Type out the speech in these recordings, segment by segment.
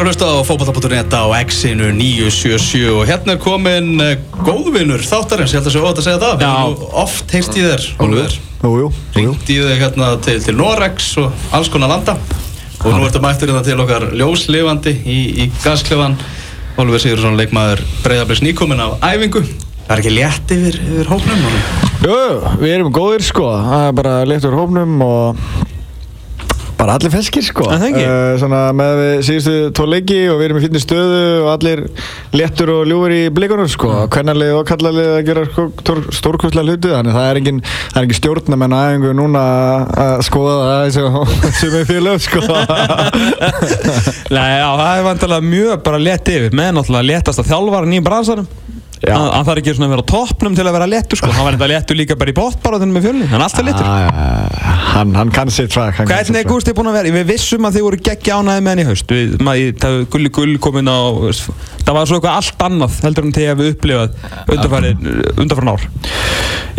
að hlusta á fókbalta.net á X-inu 977 og hérna er komin uh, góðvinnur þáttarins, ég held að sé óvægt að segja það. Já. Oft heyrst í þér, jú. Ringt í þig hérna til, til Norex og alls konar landa. Og nú ertu mættur hérna til okkar ljóslifandi í, í gasklefan. Ólfur Sigursson, leikmaður breyðarblis nýkominn af æfingu. Það er ekki létt yfir, yfir honum. Jú, við erum góðir sko, það er bara leitt úr hófnum og bara allir feskir sko. Er það ekki? Eh, svona með við síðustu tvo leiki og við erum í fínni stöðu og allir léttur og ljúfur í blikunum sko. Kvennarlið og kallarlið að gera sko, stórkvistlega hluti þannig það er engin, það er engin stjórnamenn aðeingu núna að skoða það eins og sem er félög sko. Nei, já, það er vantilega mjög bara létt yfir með náttúrulega léttasta þjálfaran í bransarum hann þarf ekki svona að vera á toppnum til að vera léttur sko Hann var þetta léttur líka bara í bóttbarátunum með fjölni Hann er alltaf léttur hann, hann kann sitt fag. Hvernig er fag. Gústi búinn að vera? Við vissum að þið voru geggja ánæði með hann í haust við, maður, Það gulli gull komin á Það var svo eitthvað allt annað heldur en þegar við upplifað undanfarið ár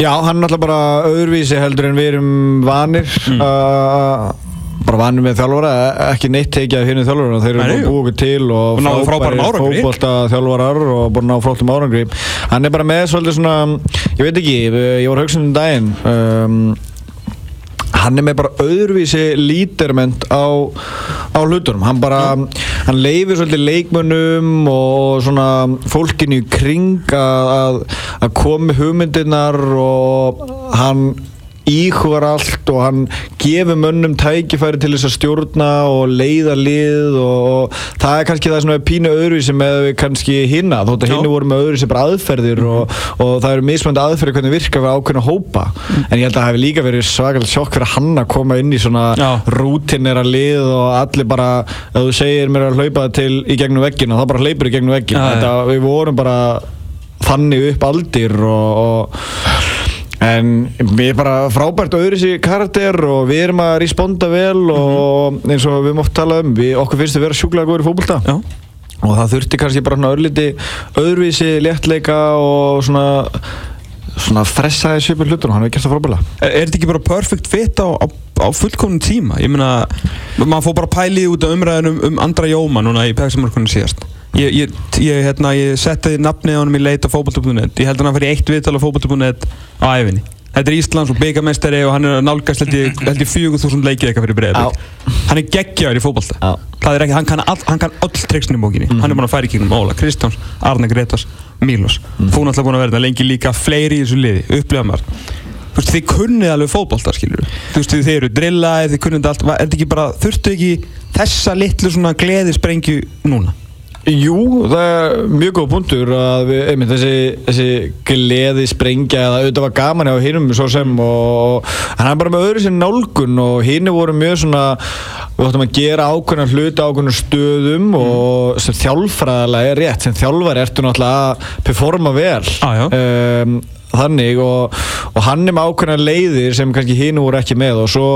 Já, hann er náttúrulega bara öðruvísi heldur en við erum vanir Mm. uh, bara vanir með þjálfara e- ekki neitt tekið af hérna þjálfara þeir eru búið okkur til og árangri. fótbolta þjálfarar og búin að ná flottum árangri hann er bara með svolítið svona ég veit ekki, ég var hugsun um daginn um, hann er með bara öðruvísi líterment á, á hlutunum. Hann bara, hann leifir svolítið leikmönnum og svona fólkinu í kring að, að komi hugmyndirnar og hann íhugar allt og hann gefur mönnum tækifæri til þess að stjórna og leiða lið og, og það er kannski það er pínu öðruvísi með kannski hinna þótt að Já. hinni voru með öðruvísi bara aðferðir og, og það eru mismöndi aðferðir hvernig virka við ákveðna hópa en ég held að það hefði líka verið svakalega sjokk fyrir hann að koma inn í svona Já. rútinera lið og allir bara ef þú segir mér að hlaupa til í gegnum veggin og það bara hleypur í gegnum veggin já. Þetta, við vorum bara þannig upp aldir og, og En við erum bara frábært og öðru sér karakter og við erum að responda vel og eins og við mótt tala um, við, okkur finnst að vera sjúklega góður í Já. Og það þurfti kannski bara svona örliti öðruvísi léttleika og svona svona fressaði svipur hlutur og hann hefur gert það frábæla Er, er þetta ekki bara perfect fit á, á, á fullkomnum tíma? Ég meina, maður fór bara pælið út af umræðinu um, Andra Jóma núna í Pexamörkunum síðast. Ég, ég, ég, hérna, ég setti nafnið á honum í leit á fótbolta.net. Ég held að hann fyrir eitt viðtal á fótbolta.net á æfinni. Þetta er Íslands og byggamestari og hann er að nálgast held ég, held ég 4000 leikið eitthvað fyrir breiðabík. Hann er geggjaður í fótbolta. Já. Það er ekki, hann kann, all, hann kann öll triksinu í bókinni. Hann er búinn að færa í kringum Óla, Kristjáns, Arne Gretas, Mílos. Mm. Þú náttúrulega búinn að vera þetta lengi líka fleiri í þessu liði, upplifa maður. Þú veist, þið kunnið alveg fótbolta, skilur Þú veist, þið eru drillaðið, þið kunnið allt Er þurftu ekki þessa litlu svona gleðisprengju núna? Jú, það er mjög góð punktur að við, einmitt, þessi, þessi gleði sprengja eða auðvitað var gaman hjá hinnum svo sem og hann er bara með öðru sér nálgun og hinni voru mjög svona við ættum að gera ákveðna hluti ákveðna stöðum og sem þjálfræðilega er rétt sem þjálfari ertu náttúrulega að performa vel. Ah, þannig og, og hann er með ákveðna leiðir sem kannski hinn voru ekki með og svo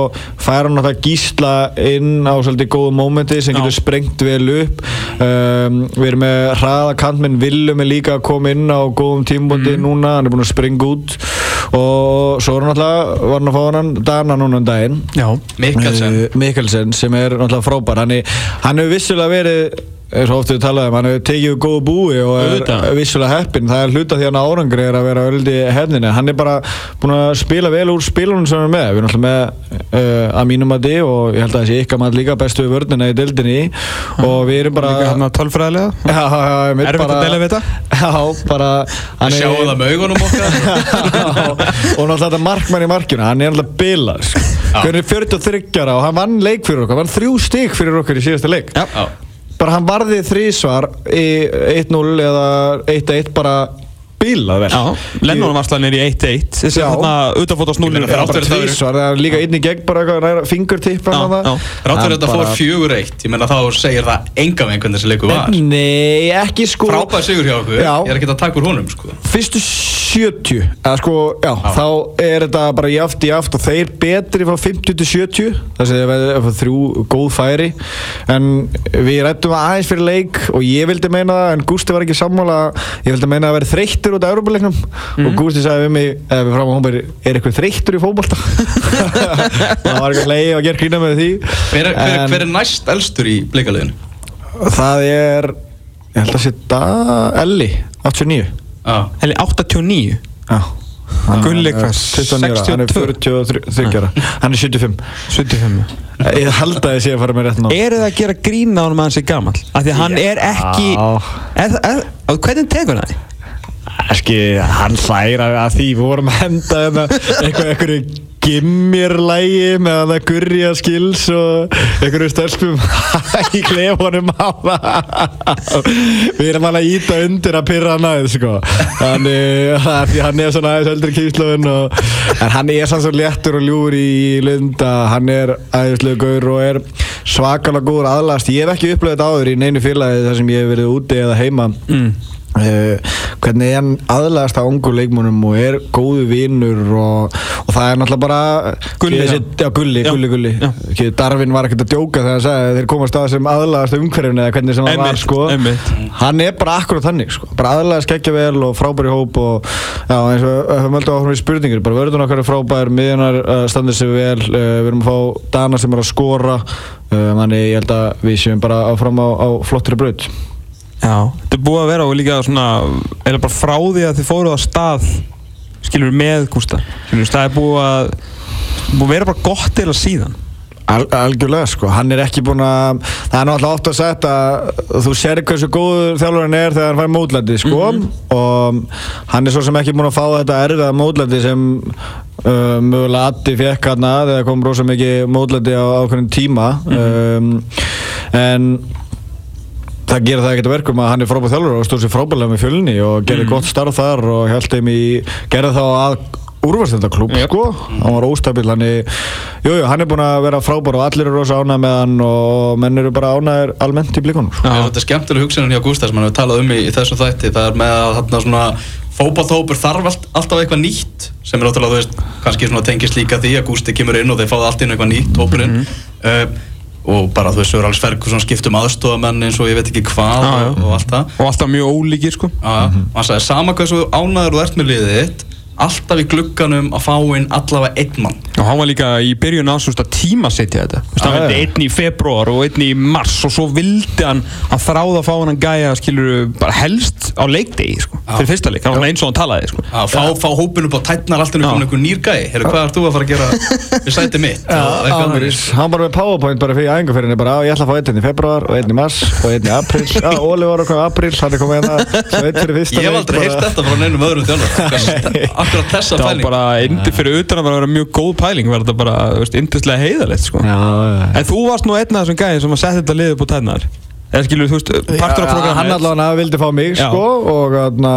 fær hann náttúrulega gísla inn á svolítið góðu mómenti sem Já. getur sprengt vel upp um, við erum með hraða kantmenn Willum er líka að koma inn á góðum tímbundi núna, hann er búinn að springa út og svo er hann náttúrulega var hann að fá hann Dana núna um daginn Já. Mikkelsen. Uh, Mikkelsen sem er náttúrulega frábær hann, er- hann hefur vissulega verið eins og oft við talaðum, hann hefur tekið góðu búi og er vissulega heppin það er hluta því hann árangri er að vera öldi hefninni, hann er bara búinn að spila vel úr spilunum sem hann er með. Við erum alltaf með uh, að mínum að og ég held að þessi ykkar maður líka bestu við vörnina í dildinni og við erum bara Líka hérna tölfræðilega. Já, já, já, ég mitt Erfitt að deila við þetta? Já, bara hann Við er- sjáum það með augunum okkar. Og náttúrulega þetta markmann í markinu hann er bilað sko. hvernig er 43 ára og hann vann leik fyrir okkur hann vann þrjú stík fyrir okkur í síðasta leik. Bara hann varði þrísvar í 1-0 eða 1-1 bara bilað vel Já, Lennon varslan er í 1-1 Þessi Já. þarna snúlinu Já, þrátt bara fyrir það er líka inn í gegn bara eitthvað næra fingurtipp Já, já. Rátt fyrir þetta fór fjögur eitt, ég menna þá segir það enga veginn hvernig þessi leikur var. Nei, ekki sko Frábær sigur hjá okkur, Já. ég er ekki að taka úr honum sko. Fyrstu 70 eða sko, já, þá er þetta bara jaft í jaft og þeir betri frá 50 til 70 þess að það er þrjú góð færi en við rættum aðeins fyrir leik og ég vildi meina það en Gústi var ekki sammála ég vildi meina að vera þreyttur út af Európa-leiknum og Gústi sagði við mig eða við fram á hómbæri, er eitthvað þreyttur í fótbolta. Það var eitthvað leið og gerð grína með því. Hver er, hver, En- hver er næst elstur í bleikaliðinu? Það er, ég held að sé da, Elli, 89 Já, Eller 89 Já. Gulli Hann er hvað, 29 ára, hann er 62? 43 ára. Hann er 75 75 Ég held að ég sé að fara með rétt ná Eru það að gera grín á hann að hann sé gamall? Af því að hann er ekki er, er, er, Hvernig tekur hann það? Ekki, hann hlæra að því við vorum að henda hérna einhverju gimmirlægi með að það gurja skils og einhverju stelpum í klefunum á það. Við erum alveg að íta undir að pyrra hann aðeins sko. Þannig að því hann er svona aðeins öldri kýrslöfun og en hann er sann svo léttur og ljúur í lunda hann er aðeinslegu gaur og er svakalega góður aðlast ég hef ekki upplöðið þetta áður í neinu félagi þar sem ég hef verið úti eða heima. Mm. Uh, hvernig hann aðlæðast að ungu leikmúnum og er góðu vinnur og, og það er náttúrulega bara Gulli, Þessi- já. gulli, Já. gulli, gulli Já. Darvin var ekkert að djóka þegar hann sagði að þeir komast að sem aðlæðast umhverfinu eða hvernig sem hann var sko. hann er bara akkurat þannig sko. bara aðlæðast geggja vel og frábæri hóp og eins og við höfum alltaf áfram í spurningur bara vörðun okkar er frábær, miðjunar uh, standið sér vel, uh, við erum að fá Dana sem er að skora þannig ég held að við séum bara áfram á, á flottri braut þetta er búið að vera og líka svona eða bara frá því að þið fóruð á stað skilur með Gústa. Skilur, það er búið að búið að vera bara gott eða síðan. Al, algjörlega sko, hann er ekki búinn að það er náttúrulega oft að setja þú sér hversu góður þjálfurinn er þegar hann fær mótlæti sko. Og hann er svo sem ekki búinn að fá þetta erfiða mótlæti sem uh, mögulega Addi fekk hann að þegar kom rosa mikið mótlæti á ákveðin tíma. Um, en það gerir það ekkert verkum að hann er frábæð þjálfur og stóð sér frábæðlega með fjölni og gerði gott starf þar og held þeim í gerði þá að úrvarsleitaklúb Yep. sko, hann var óstabil hann er, jú, jú, hann er búinn að vera frábær og allir eru rosa ánægð með hann og menn eru bara ánægðir almennt í blikunum sko. Já. Þetta er skemmtileg hugsunin hjá Gústa sem hann hefur talað um í, þessum þætti það er með að þarna svona fótballhópur þarf allt, alltaf eitthvað nýtt sem er ótrúlega, þú veist, kannski tengist líka því að Gústi kemur inn og þeir fáið allt inn eitthvað nýtt hópurinn uh, og bara þú veist, Sör Alls Ferguson skiptum aðstofamenn eins og ég veit ekki hvað og, og allt það. Og alltaf mjög ólíkir sko. Já. og hann sagði, sama hvað svo ánæður þú ert með liðið þitt alltaf í glugganum að fá inn allavega einn mann. Og hann var líka í byrjun ásúst að tímasetja þetta. Þú veist, hann já. einn í februar og einn í mars og svo vildi hann að þráða að fá hann að gæja skilur bara helst á leikdegi sko, Já. fyrir fyrsta leik, hann var eins og hann talaði sko. að fá, fá hópin upp á tætnar alltaf Já. einhvern einhver nýr gæi. Heru, hvað ert þú að fara að gera við sæti mitt? Hann bara með powerpoint bara fyrir æfingarferðinni bara, á, ég ætla að fá einn í februar og einn í mars og einn í april já, Óli var okkur í april, hann er komið hérna akkurat þessa það var bara indi fyrir utan að vera mjög góð pæling var þetta bara, þú veist, indislega heiðalegt sko. en þú varst nú einn af þessum gæðin sem að setja þetta liðið på tæðnar eða skilur, þú veist, partur af Já, hann allavega vildi fá mig sko og þarna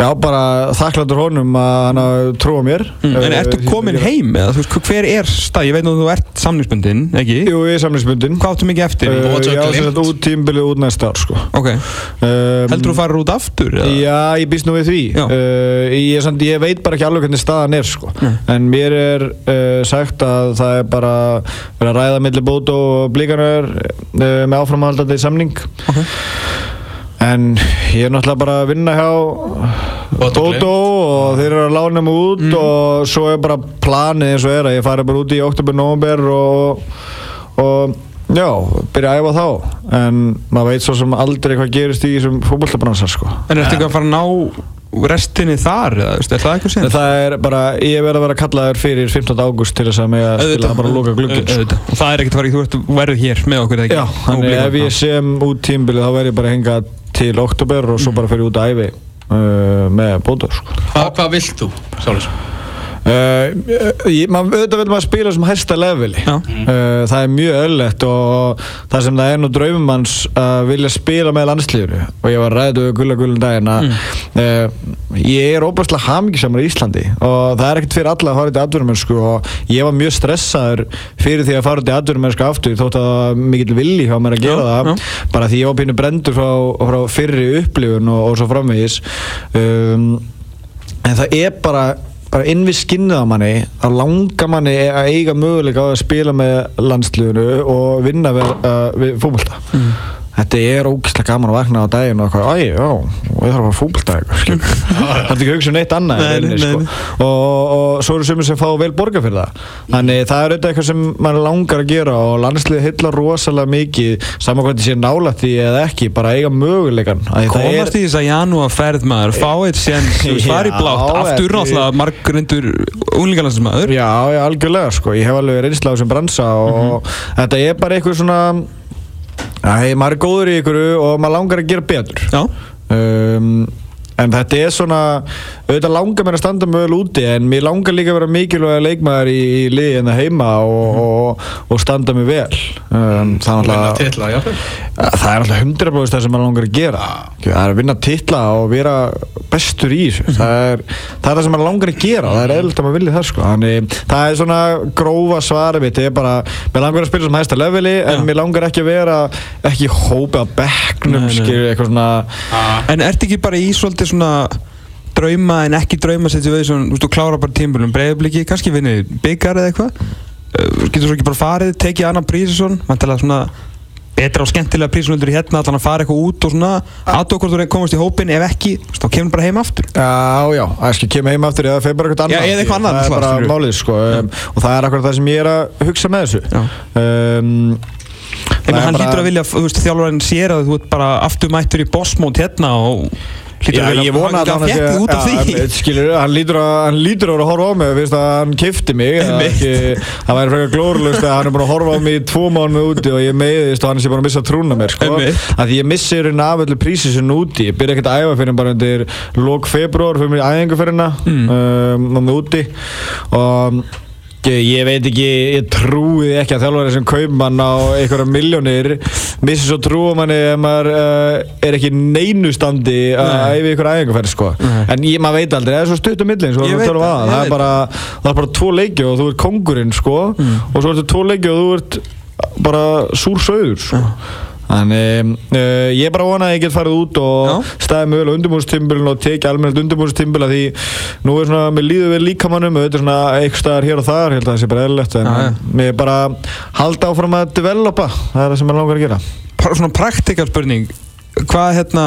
Já, bara þakkláttur honum að hann að trúa mér Mm, En Eh, ertu komin að heim eða þú veist, hver er stað, ég veit nú að þú ert samningsbundin, ekki? Jú, ég er samlingsbundin Hvað áttu mikið eftir? Uh, þetta sem gleymt. sagt út tímbilið út næsta ár sko ok, um, heldur þú farir út aftur? eða? Já, ég býst nú við því uh, ég, samt, ég veit bara ekki alveg hvernig staðan er sko. Nei. en mér er uh, sagt að það er bara verið að ræða milli bót og blíkanar með áframhaldandi samning Ok. En ég er náttúrulega bara að vinna hjá Bótó og þeir eru að lána mig út Mm. og svo er bara planið eins og er að ég fari bara út í oktober, november og, og já, byrja að æfa þá en maður veit svo sem aldrei hvað gerist í þessum fótbolltabransar sko En ertu ekki að fara að ná restinni þar, er það eitthvað sinn? það er bara, ég verð að vera kallaður fyrir 15. ágúst til þess að mig að spila bara að loka glugginn sko. Það er ekkert farið, þú verið hér með okkur? Já, þannig ef ég sem út tímbilið þá verð ég bara að hinga til oktober og svo bara fyrir út að æfi uh, með bóta sko. hvað, hvað vilt þú, Sális? Uh, ég, maður, auðvitað vil maður spila sem hæsta leveli. Uh, það er mjög öllett og það sem það er nú draumum hans að vilja spila með landslíður og ég var ræðið gulla gullum daginn að uh, ég er óbærslega hamingisamur í Íslandi. Og það er ekkert fyrir alla að fara til atvinnumennsku og ég var mjög stressaður fyrir því að fara til atvinnumennsku aftur þótt að mikill vilji hjá mér að gera Já, það. já. bara því ég var pínu brendur frá, frá fyrri upplifun og, og svo framvegis. Um, en það er bara bara inn við skinnið á manni að langa manni að eiga möguleika að spila með landsliðinu og vinna við, uh, við fókbalta þetta er ógeðslega gaman að vakna á daginn og eitthvað, æ, já, ég þarf að fara fútboltæk það er ekki hugsa um neitt annað Nei, nei, sko. nei. og, og svo eru sumir sem fá vel borga fyrir það. Þannig það er auðvitað eitthvað sem maður langar að gera og landsliði hillar rosalega mikið saman þetta sé nálægt því eða ekki bara eiga möguleikan komast í þess að janúar ferð maður fá eitt veist, fara í blátt aftur náttúrulega margrindur unglingarlandsmaður Já, já, algjörlega sko, ég hef alveg reynsla Æ, maður er góður í ykkur og maður langar að gera betur. Já, um, En þetta er svona, auðvitað langar mér að standa mjög vel úti en mér langar líka að vera mikilvæg leikmaður í, í liði en heima og, og, og standa mig vel. Um, Það er náttúrulega titla, jáfnvel Það er alltaf 100% það sem maður langar að gera. Það er að vinna titla og vera bestur í þessu. Það er, það er það sem maður langar að gera það er eðlilt að maður vilja það sko. Þannig, það er svona grófa svari mitt. Ég er bara, mér langar að spila sem hæsta leveli en Já. mér langar ekki að vera ekki hópa á svona en ertu ekki bara í svolítið svona drauma en ekki drauma situation, þú veist, þú klára bara tímbulum breyðabliki, kannski vinnið byggar eða eitthvað. Uh, getur svo ekki bara farið, tekið annan prísisson vantilega svona. Betra og skemmtilega prísisson heldur í hérna, allan að fara eitthvað út og svona. Aðtók hvort þú komast í hópin, ef ekki þá kemur bara heim aftur. Já, já, það skal kemur heim aftur eða feir bara eitthvað Já, annað. eða eitthvað annað, Það er bara skilurðu. málið sko. Um, og það er akkurat það sem ég er að hugsa með þessu. Já. um, það er hann bara- hlýtur að vilja, þú veist, þjálfarinn sér að þú ert bara aftur mættur í bossmót hérna og Já, ég vona að hann hann fjekkið út af því. skilur, hann lítur að hann horfa á mig að hann kifti mig það væri frekar glórulust að hann er búin að horfa á mig í tvo mánu úti og ég meiðist og hann sé bara að missa trúna mér sko. Að því ég missi rauninni af öllu prísisinn úti. Ég byrja ekkert að æfa fyrir bara undir lók februar fyrir mér í æðingarferðina mm. um, mig úti. Og Ég, veit ekki, ég trúi ekki að þjálfari sem kaupmann á einhverja miljónir missi svo trúum manni ef maður uh, er ekki í neinu standi að æfi ykkur æfingarferð sko. En ég, maður veit aldrei, það er svo stutt um millin svo tölum það, að, það er bara það. er bara tvo leiki og þú ert kongurinn sko, og svo ertu tvo leiki og þú ert bara súr söður sko. Þannig, uh, ég er bara að vona að ég get farið út og Já. staðið mögulega á undirbúrstimbilin og tekið almennilegt undirbúrstimbil að því nú er svona, mér líður vel líkamannum og þetta er svona eitthvað staðar hér og þar, held að það sé bara eðlilegt en Já, mér er bara halda áfram að developa, það er það sem ég langar að gera Bara svona praktikal spurning hvað hérna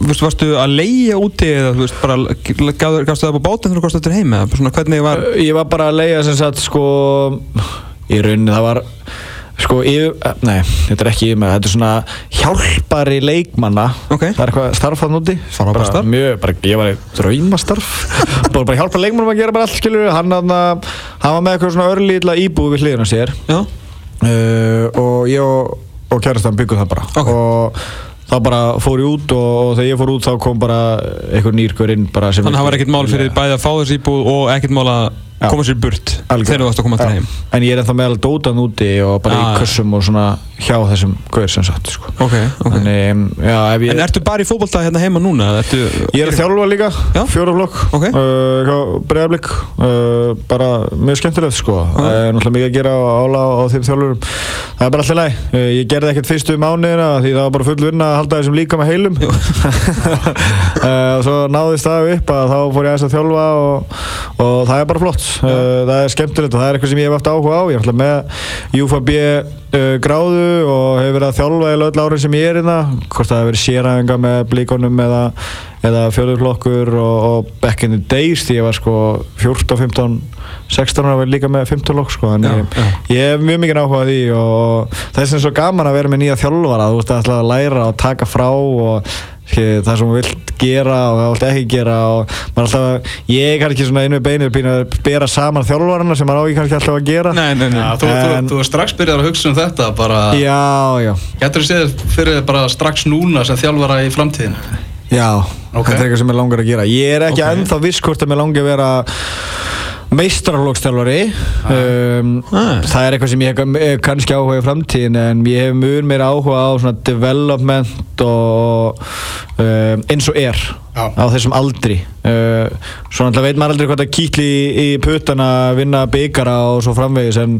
varstu að leigja úti eða veist bara gafstu gafstu það på bátinn þegar þú komst eftir heim eða bara svona hvernig var Ég var bara að leiða sem sagt sko í rauninni það var sko yfir, nei, þetta er ekki yfir með þetta er svona hjálpari leikmanna Ok. það er eitthvað starf hann úti Frábært starf. mjög, bara, ég var í draumastarf bara, bara hjálpa leikmannum að gera bara allt skilur hann, hann, hann var með eitthvað svona örlítla íbúð við hliðina sér já, uh, og ég og, og kærastan byggum það bara Ok. og þá bara fór ég út og, og þegar ég fór út þá kom bara einhver nýrkur inn bara sem þannig að það var ekkert mál fyrir bæði að fá þessi íbúð og ekkert mál að. Koma sér burt Algjörlega. þegar þú varst að koma Já. heim En ég er ennþá meðal dótan úti og bara Já, í kössum og svona hjá þessum gauður sem sagt sko. ok, ok Þannig, um, já, ég en ertu bara í fótbolta hérna heima núna? Ertu, Ég er að þjálfa líka, fjóraflokk, Ok. uh, bregðarblik, uh, bara mjög skemmtilegt sko. Er náttúrulega mikið að gera ála á þeim þjálfurum. Það er bara alltaf læg. Uh, ég gerði ekkert fyrstu mánuðina því það var bara full vinna að halda þessum líka með heilum. uh, svo náðist það upp að þá fór ég að þjálfa og, og það er bara flott. Uh, það er skemmtilegt og það er eitthvað sem ég hef haft áhuga á. Ég er alltaf með UFAB uh, gráðu og hefur verið að þjálfa í öll árið sem ég er hérna. Hvort það hefur verið séræfinga með blíkonum eða eða fjóðurflokkur og, og back in the days því ég var sko 14, 15, 16 ára var ég líka með 15 lokk sko Já, já. ég hef mjög mikið áhuga á því og það er sem svo gaman að vera með nýja þjálfara þú veist að læra og taka frá og það sem þú vilt gera og það vilt ekki gera og maður alltaf, ég er kannski svona inn við beinir býna að bera saman þjálfarana sem maður á ekki kannski alltaf að gera. Nei, nei, nei. Já, þú, þú, En- þú er strax byrjað að hugsa um þetta bara, já, já, getur þú séð fyrir bara strax núna sem þjálfara í framtíðin Já, Ok. þetta er eitthvað sem ég langar að gera. Ég er ekki Ok. ennþá viss hvort að mér langi að vera meistrarlókstjálfari um, Ah. Það er eitthvað sem ég hef hef kannski áhuga í framtíðin en ég hef mjög meira áhuga á svona development og um, eins og er Já. á þessum aldri. Uh, svo náttúrulega veit maður aldrei hvað það kýtli í, í puttana að vinna byggara og svo framvegis en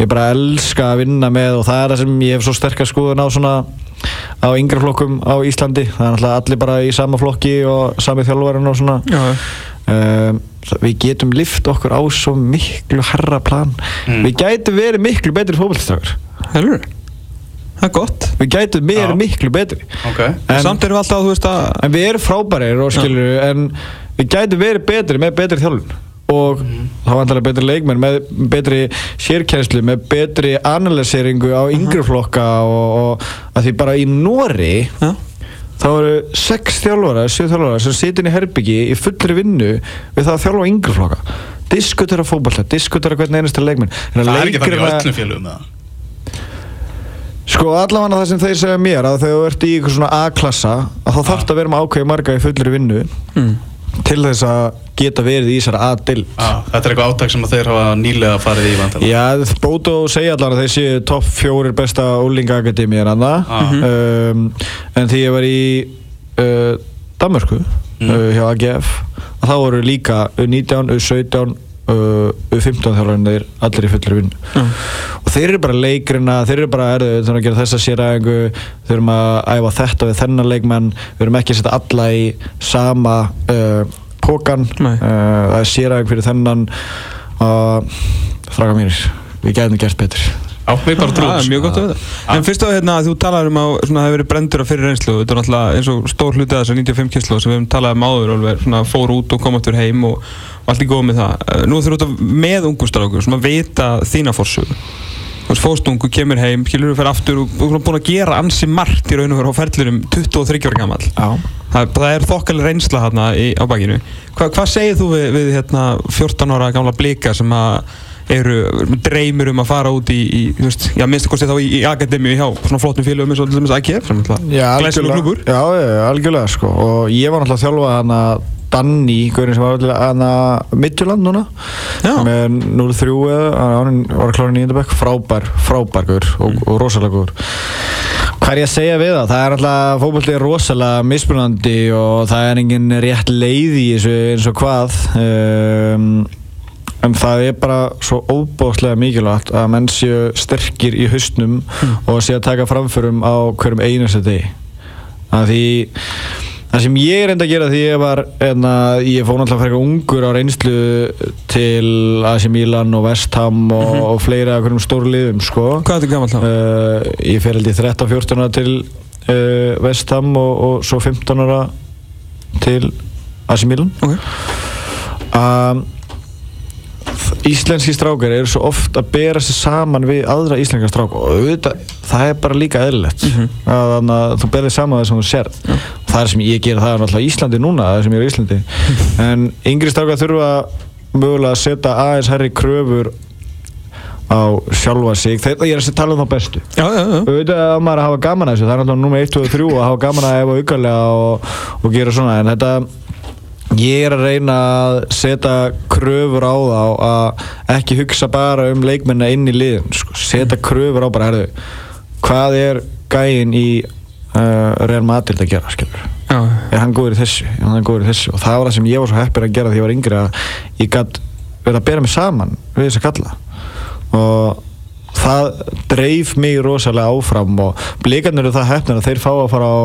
ég bara elska að vinna með og það er það sem ég hef svo sterkast skoðun á svona á yngra flokkum á Íslandi. Það er náttúrulega allir bara í sama flokki og sami þjálfarinn og svona. Já, um, við getum lift okkur á svo miklu herra plan. Mm. við gætum verið miklu betri helur það er gott. Við gætum, við Já. miklu betri. Ok. En, Samt erum við alltaf, þú veist að en við erum frábærir og skilur En við gætum verið betri með betri þjálfun. Og þá vantarlega betri leikmenn Með betri sérkjænslu Með betri analyseringu á yngri flokka og, og að því bara í Nóri Já, þá eru sex þjálfara, sjö þjálfara sem sitin í herbyggi í fullri vinnu við það að þjálfa yngri flokka diskutera fótballta, diskutera hvern einasta leikmenn Það er ekki þannig í öllum félugum með það. Sko allavega það sem þeir segja mér að þegar þú ert í eitthvað svona A-klassa að þá þarf það að vera með ákveði marga í fullri vinnu mm. Til þess að geta verið í þessari A-dild Ah, þetta er eitthvað áttak sem þeir hafa nýlega farið í vantilega. Já, Bóto segja allavega að séu topp fjórir besta úlingaakademi en annað Ah. um, en því ég var í uh, Danmörku Mm. uh, hjá AGF að þá voru líka U19, U17 uh, U15 þjálfarnir allir í fullri vinnu. Já. og þeir eru bara leikrina, þeir eru bara erðu, þeir eru að gera þessa séræðingu þeir eru að æfa þetta við þennan leikmenn við erum ekki að setja alla í sama uh, pókan uh, það er séræðing fyrir þennan. Og fráka mínir við gætum gert betur Já, við bara trúum. Það er mjög gott að vita. En fyrst á hérna, þú talaður um að svona, það hefur verið brendur á fyrir reynslu Þetta er náttúrulega eins og stór hluti að þessar 95 kynslu sem við hefum talað um áður alveg, svona, fór út og kom aftur heim og, og allt í góð með það. Eh, Nú þurfum við með ungustrákur sem að vita þína fórsögu Þú veist, Fóstungu kemur heim, skilur við fyrir aftur og og svona búin að gera ansi margt í raun og veru á ferðlurum 23 ára gammal Já. Það, það er þokkalega reynsla hérna í, á bakinu. Hva, Hvað segir þú við, við hérna, 14 ára gamla blika sem að eru dreymir um að fara út í, í þú veist, já, minnst að kosti þá í, í akademíu hjá svona flottum félögum eins og dæmis AGF sem Já, glæsileg algjörlega, klubur já, algjörlega sko. og ég var náttúrulega að þjálfa hana Danny, gaurin sem var allir hana Midtjöland núna Já. með 0-3 eða hann var að klára nýjöndabæk, frábær, frábær gaur og, og rosalega gaur Hvað er ég að segja við það? Það er alltaf, er rosalega mismunandi og það er engin rétt leið í þessu eins og hvað um, en það er bara svo óbóðslega mikilvægt að menn séu sterkir í haustnum og séu að taka framförum á hverjum einustu degi. Að því það sem ég reyndi að gera því ég var en ég fór náttúrulega frekar ungur á reynslu til AC Milan og West Ham og, og fleira af hverjum stóru liðum sko. Hvað er þetta gammal þá? Uh, ég fer held í 13-14 ára til uh, West Ham og, og svo 15 ára til AC Milan Ok, um, Íslenski strákar eru svo oft að bera sig saman við aðra íslenska strákar og auðvitað, það er bara líka eðlilegt. Að, þannig að þú berðir saman það sem þú sérð. Og það sem ég gera það er náttúrulega Íslandi núna það sem ég er Íslandi. En yngri strákar þurfa mögulega að setja aðeins herri kröfur á sjálfa sig. Þegar ég er að tala um þá bestu. Já, já, já. Auðvitað að maður að hafa gaman að þessu það er náttúrulega nummer 1, 2 og 3 að hafa gaman að efa aukarlega og, og gera svona. En þetta ég er að reyna að setja kröfur á þá að ekki hugsa bara um leikmenna inn í liðin sko. setja kröfur á bara herðu, hvað er gæinn í uh, Real Madrid að gera skilur? Já, er hann góður í þessu, er hann góður í þessu? Og það var það sem ég var svo heppir að gera því ég var yngri að ég gætt verið að bera mig saman við þess að kalla. Og það dreif mig rosalega áfram og blikarnir eru það heppnir að þeir fá að fara á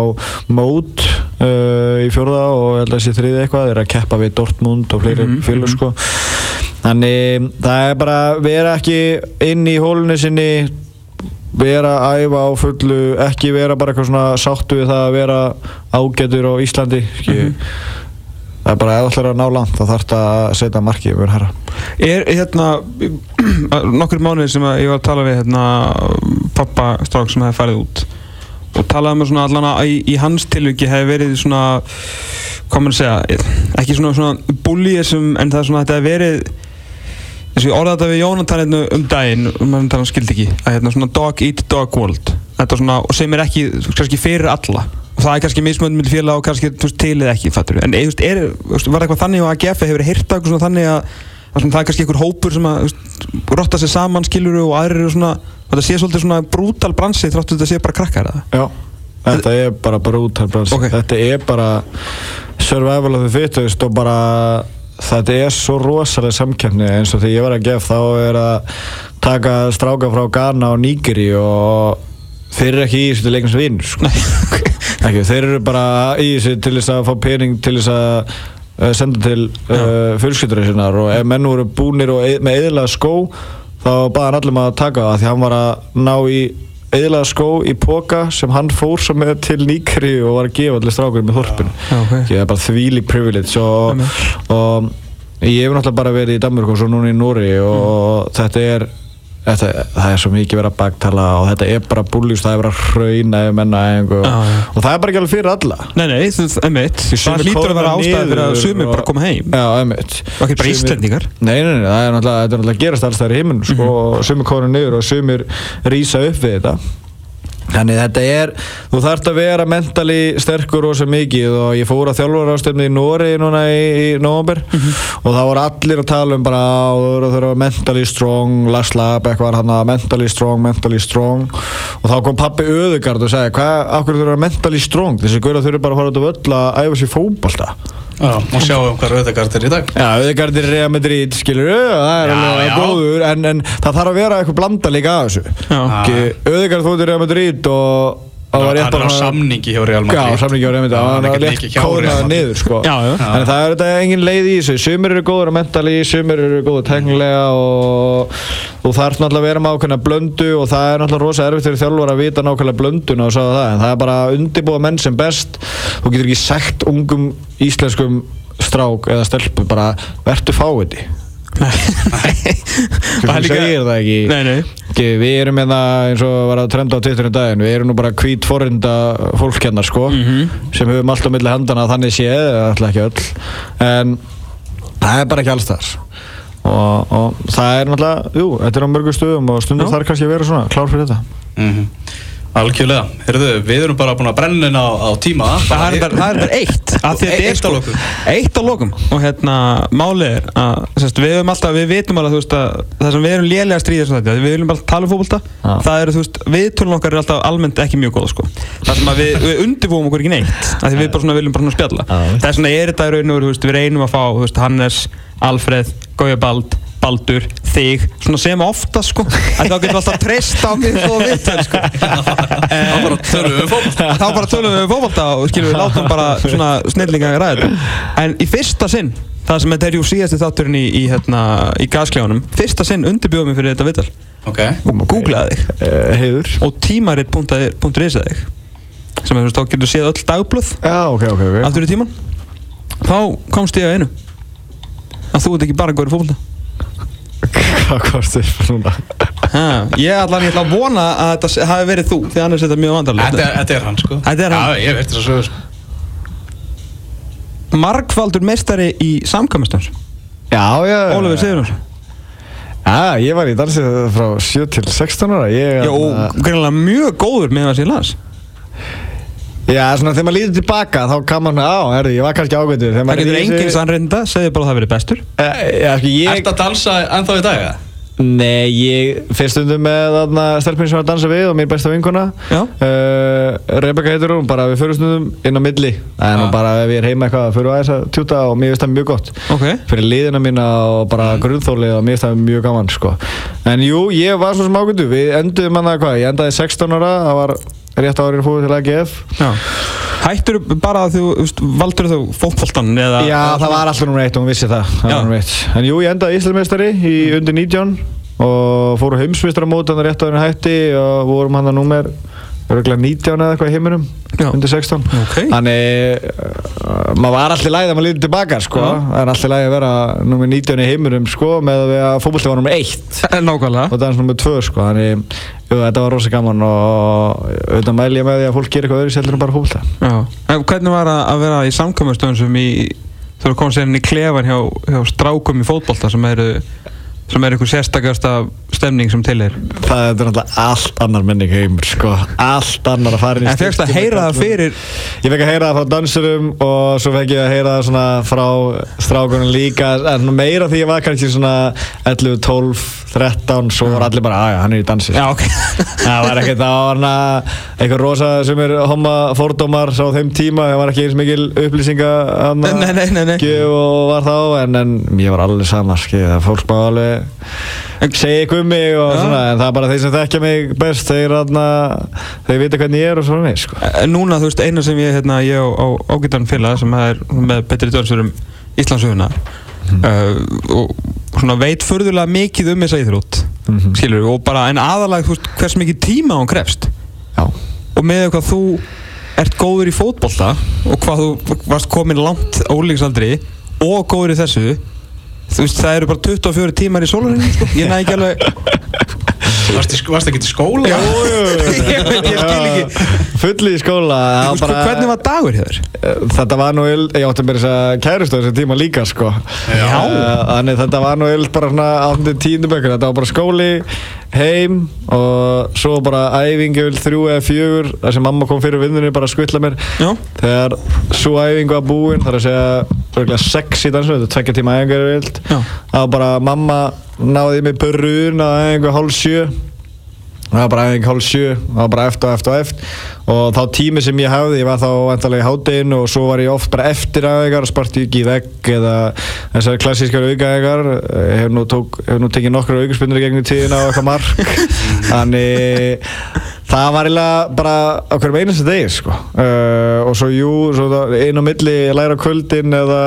mót uh, í fjórða og held að þessi þriði eitthvað þeir að keppa við Dortmund og fleiri Mhm, félug sko. Þannig það er bara vera ekki inn í hólunni sinni vera að æfa á fullu ekki vera bara eitthvað svona sáttu við það að vera ágætur á Íslandi mm það er bara þú ætlar að ná langt þá þarf það að setja markið yfir herra. Er hérna nokkur mánuðir sem ég var að tala við hérna pappa strák sem hefði farið út og talaði með svona allan að í, í hans tilviki hefði verið svona maður að segja ekki svona, svona bullyism en það er svona þetta hefði verið eins og ég orðaði þetta við Jónatan hérna um daginn um að hann skildi ekki að hérna svona dog eat dog world þetta svona og sem er ekki kannski fyrir alla. og það er kannski mismöndum með félag og kannski veist, til eða ekki fattur en eða, er, veist, var það eitthvað þannig á AGF hefur heyrt eitthvað svona þannig að, það er kannski einhver hópur sem að veist, rotta sig saman skiluru og aðrir eru svona og þetta sé svolítið svona brútal bransi þráttu þetta sé bara krakkar Já, þetta er bara brútal bransi Ok. Þetta er bara survival of the fittest og bara þetta er svo rosalega samkjöfni eins og þegar ég var að gef þá er að taka stráka frá Ghana og Nýgeri og þeir eru ekki í þessu til leikins vinn sko. ekki, þeir eru bara í þessu til þess að fá pening til þess að uh, senda til uh, fjölskyldur sinnar og ef menn voru búnir og eð, með eðlaða skó þá baði hann maður að taka það því hann var að ná í eðlaða skó í póka sem hann fór svo með til Níkri og var að gefa allir strákur með þorpinu. Já, ok. ég er bara þvíli privilege og, og ég hef náttúrulega bara verið í Danmörk og svo núna í Nóri og þetta er þetta, það er svo mikið verið að baktala og þetta er bara búljus, það er bara hrauna ef menna og, Já, já. og það er bara ekki alveg fyrir alla Nei, nei, þú veist, emitt Það hlýtur að vera ástæði fyrir að sumir bara koma heim Já, einmitt Og ekki bara Íslendingar. Nei, nei, nei, það er náttúrulega, þetta er náttúrulega gerast alls þær í heiminum sko, Mhm. og sumir kóra niður og sumir rýsa upp við þetta Þannig þetta er, þú þarft að vera mentali sterkur og svo mikið og ég fór að þjálfur ástöfni í Nóri núna í, í november Mhm. og það voru allir að tala um bara "Á, þú verður að þurfa mentally strong, Lars Lab eitthvað hann að mentally strong, mentally strong. Og þá kom pappi Öðugard og sagði hvað, akkur þurfa að vera mentally strong? Þessi guður þurfa bara að fara út á völl að æfa sér fótbolta Já, og sjáum hvað Rauðegard er í dag. Já, Öðegard er Real Madrid, skilur það er Já, alveg góður en, en það þarf að vera eitthvað blanda líka af þessu. Öðegard fóttir Real Madrid og og var rétt Hann bara- samningi hjá Real Madrid Já, samningi á Real Madrid hann hann er var rétt mikið hjá Real kóðnað Madrid. niður sko. Já, já. en það er þetta engin leið í þessu sumir eru góður að mentali, sumir eru góður teknilega og þú þarf náttúrulega að vera með ákveðna blöndu og það er náttúrulega rosa erfitt fyrir þjálfur að vita nákvæmlega blönduna og sagði það en það er bara að undirbúa menn sem best þú getur ekki sagt ungum íslenskum strák eða stelpu bara vertu fáiði Það Þú segir það ekki. Nei, nei. Ekki, Við erum hérna eins og var að trenda á Twitterin daginn Við erum nú bara hvít forrinda fólk hérna sko sem höfum allt á milli handana þannig séð, alltaf ekki öll. En það er bara ekki alls þar. Og, og það er náttúrulega, jú, þetta er á mörgum stöðum og stundum þarf kannski að vera svona klár fyrir þetta. Mhm. Algjörlega, heyrðu, við erum bara búin að brenna inn á, á tíma. Það er bara, það er bara eitt. Af því að þetta Eitt sko- að lokum. Eitt á lokum. Og hérna, málið er að sérst, Við höfum alltaf, við vitum alveg þú veist að Það sem við erum lélega stríðir svona þetta Við viljum bara tala um fótbolta. Já. Það eru, þú veist, viðtölun okkar er alltaf almennt ekki mjög góð sko. Það sem að við, við undirbúum okkur ekki neitt af Því við bara svona viljum bara svona spjalla. Það er svona, er þetta í raun og veru, þú veist, við reynum að fá þú veist, Hannes, Alfreð, Gaujabald Baldur, þig, svona sem ofta sko. Þá getum við alltaf treyst á mig svo viðtöl sko. Þá bara tölum við um fótbolta. þá bara tölum við um fótbolta og skilum við látum bara svona snillinga ræða þetta. En í fyrsta sinn það sem þetta er jú síðasti þátturinn í, í, hérna, í gasklefanum fyrsta sinn undirbjóðum við fyrir þetta viðtal. Ok, og googlaði þig. Uh, Heiður. Og tímarit.is þig. Sem er þú getur séð öll dagblöð. Já, ok, ok, ok. Aftur í tíman þá komst ég að einu. Að þú ert ekki bara góður í fótbolta Hvað kosti núna? ha, ég allan ég ætla að vona að þetta se- hafi verið þú því annars er þetta mjög þetta vandarlega er, þetta er hann sko. Þetta er hann. Já, ég veit þess að sögur sko. Margfaldur meistari í samkvæmastans Já, já. Ólafur Sigurðars Já, ég var í dansið frá 7 til 16 ára ég, Já, og greinlega mjög góður með það sem ég las Já, svona þegar maður líður tilbaka þá kann maður, á, herri, ég var kannski Þegar Það getur enginn sannreynda, segði bara að það verið bestur Eh, Já, sko, ég Ertu að dansa ennþá í dag? eða? Nei, ég fyrst stundum með stelpinn sem var að dansa við og mín besta vinkona uh, Rebecca heitir hún, bara við fyrir stundum inn á milli Það er nú Já. bara ef ég er heima eitthvað fyrir aðeins að tjúta og mér finnst það mjög gott Ok fyrir liðina mína og bara mm. grunnþólið og mér finnst það mjög gaman sko. En jú, ég var svo sem ágöndu Við enduðum hann að hvað, ég endaði 16 ára það var rétt árið fóðu til AGF Hættur bara að þú, veist, valdur þú fótboltan eða Já, það var alltaf nummer eitt og hún vissi það, það. En jú, ég endaði Íslandmeistari í undir 19 og fóru heimsmeistara hann rétt á henni hætti og vorum hann að nummer örgulega 19 eða eitthvað í heiminum undir 16 Ok. Þannig, uh, maður var alltaf lægð að maður líður tilbaka sko. Það er alltaf lægð að vera nummer 19 í heiminum sko, með að fótbolti var nummer 1 Eh, Nákvæmlega. Og dans nummer 2 sko. Þannig, jú, þetta var rosa gaman og auðvitað mæli ég með því að fólk gerir eitthvað öðru seldur en bara En hvernig var að, vera í samkvæmastöðum sem í Þú komst sérinn í klefan hjá, hjá strákum í fótbolta sem eru sem er einhver sérstakasta stemning sem til er. Það er náttúrulega allt annar menning heimur sko. Allt annar að fara inn í En fegst að heyra það fyrir Ég fekk að heyra það frá dansurum og svo fekk ég að heyra það svona frá strákunum líka. En meira því ég var kannski svona 11, 12, 13 svo var allir bara, aðja, hann er í dansi. Já, ok. Það var ekkert, það var hana eitthvað rosa sem er homma fordómar á þeim tíma, það var ekki eins mikil upplýsinga hana, Nei, nei, nei, og var þá en, en mér var alveg sama, skil, segja eitthvað um mig og svona, en það er bara þeir sem þekkja mig best, þeir, hana, þeir vita hvernig ég er og svona mig, sko. En Núna, þú veist, eina sem ég, hérna, ég á, ágættan félag sem er með betri dörnsur um Íslandsöguna uh, og svona veit förðulega mikið um þessa íþrótt Mhm. skilur og bara en aðalega þú veist hvers mikið tíma hún krefst Já. og með hvað þú ert góður í fótbolta og hvað þú varst komin langt á úrlíksaldri og góður í þessu þú veist það eru bara 24 tímar í sólarinu sko. ég næ ekki alveg Varst það ekki til skóla? Jú. ég veit ég skil ekki Fulli í skóla það var bara- hvernig var dagur hér? Þetta var nú ill, ég átti að byrja þess að kærustu þessi tíma líka sko Já. Eh, Þannig þetta var nú ill bara svona átti tíundu bökur Þetta var bara skóli, heim og svo bara æfingi ill þrjú eða fjögur þar sem mamma kom fyrir vinnunni bara að skvilla mér Já. Þegar svo æfingu var búin þar að segja örgulega sex í dansu, þetta er tvekja tíma æfingu er vilt. Það var bara mamma náði mig brun að æfingu hálf sjö. Það var bara aðeins hálf sjö, það var bara eftir og eftir og eftir. Og þá tími sem ég hafði, ég var þá vantarlega í hátteginu og svo var ég oft bara eftir aðegar og sparti ekki í vegg eða þessar klassískar aukaðegar hef nú, tók, hef nú tekið nokkru aukarspinnur gegnum tíðina og eitthvað mark. Þannig það var eiginlega bara á hverjum einasta degi sko. uh, og svo jú, svo inn á milli læra kvöldin eða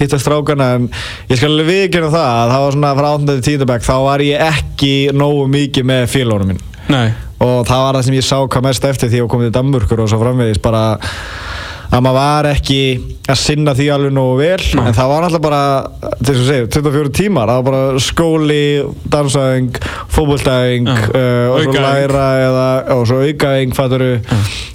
hitta strákana en ég skal alveg viðkjöna það að það var svona frá 8. til 10. bekk þá var ég ekki nógu mikið með félónum minn Nei og það var það sem ég sá hvað mest eftir því að komið til Danmurkur og svo framvegis bara að maður var ekki að sinna því alveg nógu vel Nei. en það var náttúrulega bara til þess að segja, 24 tímar það var bara skóli, dansæðing fótboltæðing Já. uh, og svo læra eða, og svo aukaðing fatturu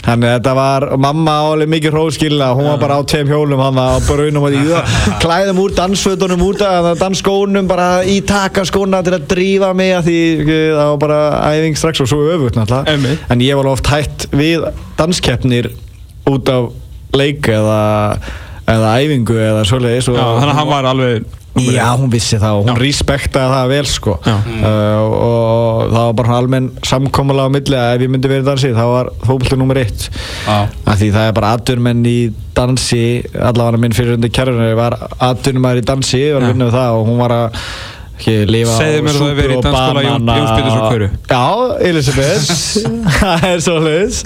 þannig að þetta var, mamma álega mikið hróskilna, hún var bara á tveim hjólum hann að bara unum að í klæðum úr dansfötunum út að dansskónum bara í taka skóna til að drífa mig að því eh, það var bara æfing strax og svo öfugt náttúrulega. En ég var alveg oft hætt við danskeppnir út af leik eða, eða æfingu eða svoleiðis Já, þannig að hann var alveg Já, hún vissi það og hún respektaði það vel sko. Uh, og, og það var bara almenn samkomulega á milli að ef ég myndi verið dansi þá var fókbaltur nummer eitt. Af því það er bara atvinnumenn í dansi allavega minn fyrir undir kærunni var atvinnumæður í dansi og hún var að Segðu mér að þú hefur verið í dansskóla Jón- Jóns Pétursson Hveru. Já, Elisabeth það er svo hlutis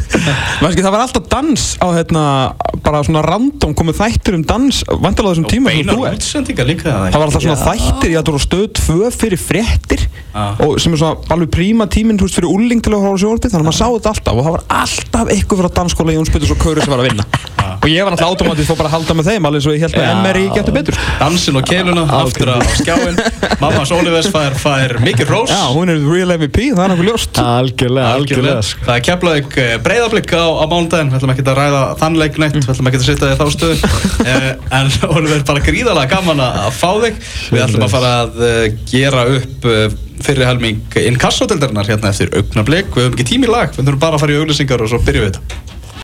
það var alltaf dans á hérna, bara svona random komið þættir um dans vantilega þessum tíma sem Beinar þú ert. það Það var alltaf svona þættir, ég ætlur að stöð tvö fyrir fréttir Já. og sem er svona alveg príma tíminn fyrir úling til að horfa á sjónvarpið þannig að maður sá þetta alltaf og það var alltaf eitthvað frá dansskóla Jóns Péturs og Kauri sem var að vinna. Og ég var alltaf automatið fór bara að halda með þeim alveg svo ég held Já. MRI getur betur. Dansin og keiluna aftur á skjáin Mamma Sólivers fær, fær mikið rós Já, hún er real MVP, það er nokkuð ljóst. Algjörlega, algjörlega. sko. Það er keflaðið breyðablík á, á mánudaginn. Við ætlum ekki að ræða þann leik neitt. Við ætlum ekki að setja þig í þá stöðu. Eh, En Oliver, bara gríðarlega gaman að fá þig. Við ætlum að fara að eh, gera upp eh, fyrri helming inkassodildarinnar hérna eftir augnablík Við höfum ekki tími í lag. Við þurfum bara að fara í auglýsingar og svo byrjum við þetta